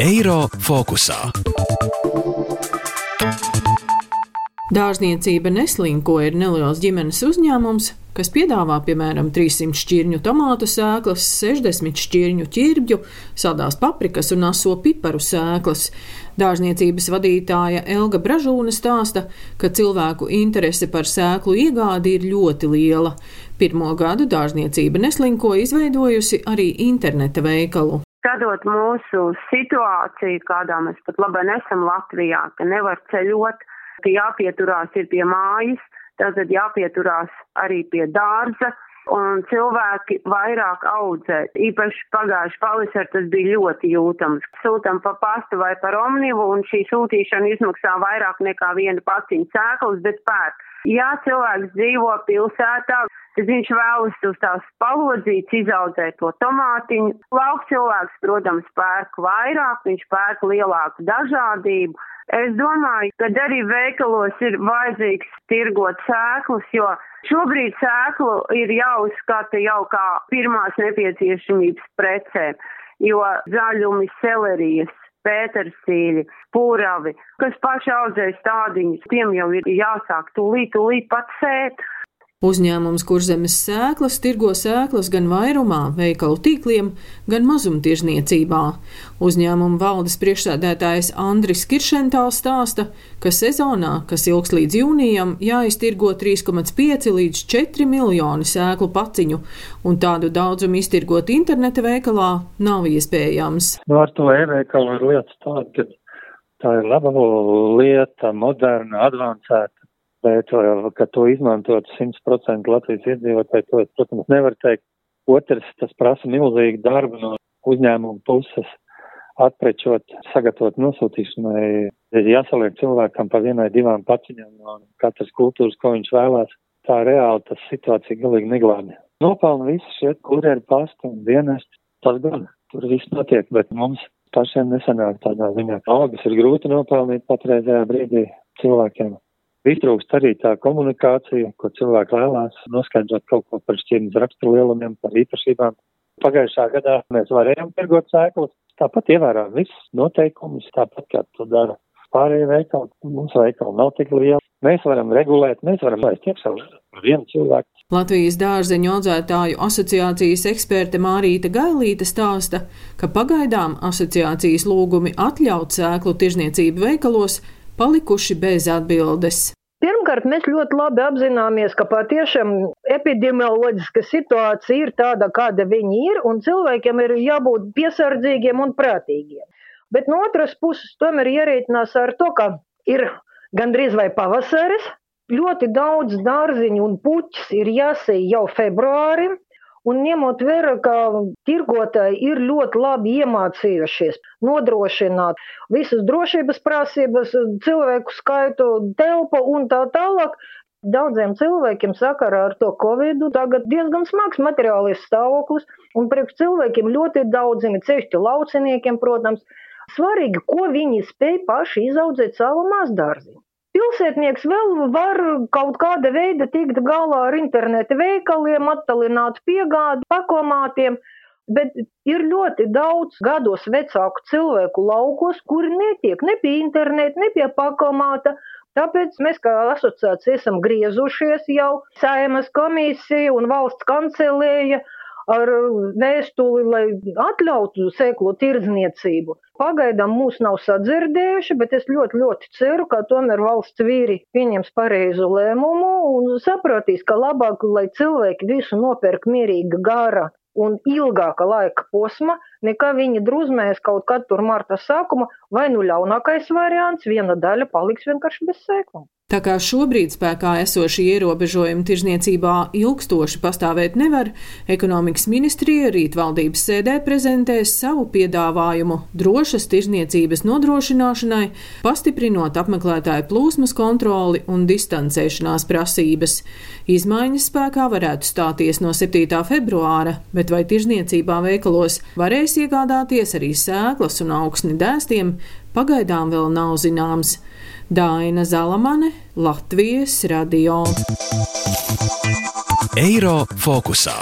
Eiro fokusā. Dārzniecība Neslinko ir neliels ģimenes uzņēmums, kas piedāvā piemēram 300 šķirņu tomātu sēklas, 60 šķirņu ķirbju, saldās paprikas un aso piparu sēklas. Dārzniecības vadītāja Elga Bražūna stāsta, ka cilvēku interese par sēklu iegādi ir ļoti liela. Pirmo gadu dārzniecība Neslinko izveidojusi arī interneta veikalu. Skatot mūsu situāciju, kādā mēs pat labi nesam Latvijā, ka nevar ceļot, ka jāpieturās ir pie mājas, Tātad jāpieturās arī pie dārza, un cilvēki vairāk audzē. Īpaši pagājuši pavasar tas bija ļoti jūtams. Sūtam pa pastu vai par omnivu, un šī sūtīšana izmaksā vairāk nekā viena paciņa sēklas, bet pērk. Ja cilvēks dzīvo pilsētā, tad viņš vēlas uz tās palodzītes izaudzēt to tomātiņu. Lauks cilvēks, protams, pērk vairāk, viņš pērk lielāku dažādību. Es domāju, ka arī veikalos ir vajadzīgs tirgot sēklus, jo šobrīd sēklu ir jāuzskata jau kā pirmās nepieciešamības precē, jo zaļumi, selerijas, pētersīļi, pūravi, kas paši audzē stādiņus, tiem jau ir jāsāk tūlīt, tūlīt pat sēt. Uzņēmums Kurzemes sēklas tirgo sēklas gan vairumā veikalu tīkliem, gan mazumtirdzniecībā. Uzņēmuma valdes priekšsēdētājs Andris Kiršentāls stāsta, ka sezonā, kas ilgs līdz jūnijam, jāiztirgo 3,5 līdz 4 miljoni sēklu paciņu, un tādu daudzumu iztirgot interneta veikalā nav iespējams. Nu, ar to e-veikalu ir lietas tāda, ka tā ir laba lieta, moderna, advancēta bet ka to izmantot 100% Latvijas iedzīvotāji, to es, protams, nevaru teikt. Otrs, tas prasa milzīgu darbu no uzņēmuma puses atprečot, sagatavot nosūtīšanai. Ir jāsaliek cilvēkam pa vienai, divām paciņām no katras kultūras, ko viņš vēlās. Tā reāli tas situācija galīgi neglābj. Nopelna visi šie kurjeri pasta un dienesti. Tas gan, tur viss notiek, bet mums pašiem nesanāk tādā ziņā. Algas ir grūti nopelnīt patreizējā brīdī cilvēkiem. Iztrūkst arī tā komunikācija, ko cilvēki vēlās, noskaidrot kaut ko par šķirnes raksturlielumiem, par īpašībām. Pagājušā gadā mēs varējām tirgot sēklas, tāpat ievērām visus noteikumus, tāpat kā to dara pārējie veikali. Mums veikali nav tik lieli. Mēs varam regulēt, mēs varam laist iekšā vienu cilvēku. Latvijas dārzeņu audzētāju asociācijas eksperte Mārīta Gailīte stāsta, ka pagaidām asociācijas lūgumi atļaut sēklu tirzniecību veikalos palikuši bez atbildes. Pirmkārt, mēs ļoti labi apzināmies, ka patiešām epidemioloģiska situācija ir tāda, kāda viņi ir, un cilvēkiem ir jābūt piesardzīgiem un prātīgiem. Bet no otras puses, tomēr ierēķinās ar to, ka ir gandrīz vai pavasaris, ļoti daudz dārziņu un puķis ir jāsēj jau februārim, Un ņemot vērā, ka tirgotāji ir ļoti labi iemācījušies nodrošināt visas drošības prasības, cilvēku skaitu, telpu un tā tālāk, daudziem cilvēkiem sakarā ar to covid tagad diezgan smags materiālais stāvoklis, un priekš cilvēkiem ļoti daudziem, ceļšķi lauciniekiem, protams, svarīgi, ko viņi spēj paši izaudzēt savu mazdārziņu. Pilsētnieks vēl var kaut kāda veida tikt galā ar interneta veikaliem, attālināt piegādi pakomātiem, bet ir ļoti daudz gados vecāku cilvēku laukos, kuri netiek ne pie interneta, ne pie pakomāta. Tāpēc mēs kā asociācija esam griezušies jau Saimas komisija un valsts kancelēja ar vēstuli, lai atļautu sēklu tirdzniecību. Pagaidām mūs nav sadzirdējuši, bet es ļoti, ļoti ceru, ka tomēr valsts vīri pieņems pareizu lēmumu un sapratīs, ka labāk, lai cilvēki visu nopērk mierīga gara un ilgāka laika posma, nekā viņi druzmēs kaut kad tur marta sākuma, vai nu ļaunākais variants, viena daļa paliks vienkārši bez sēklām. Tā kā šobrīd spēkā esošie ierobežojumi tirzniecībā ilgstoši pastāvēt nevar, ekonomikas ministrija rīt valdības sēdē prezentēs savu piedāvājumu drošas tirzniecības nodrošināšanai, pastiprinot apmeklētāju plūsmas kontroli un distancēšanās prasības. Izmaiņas spēkā varētu stāties no 7. februāra, bet vai tirzniecībā veikalos varēs iegādāties arī sēklas un augsni dēstiem, pagaidām vēl nav zināms. Daina Zalamane, Latvijas radio. Eiro fokusā.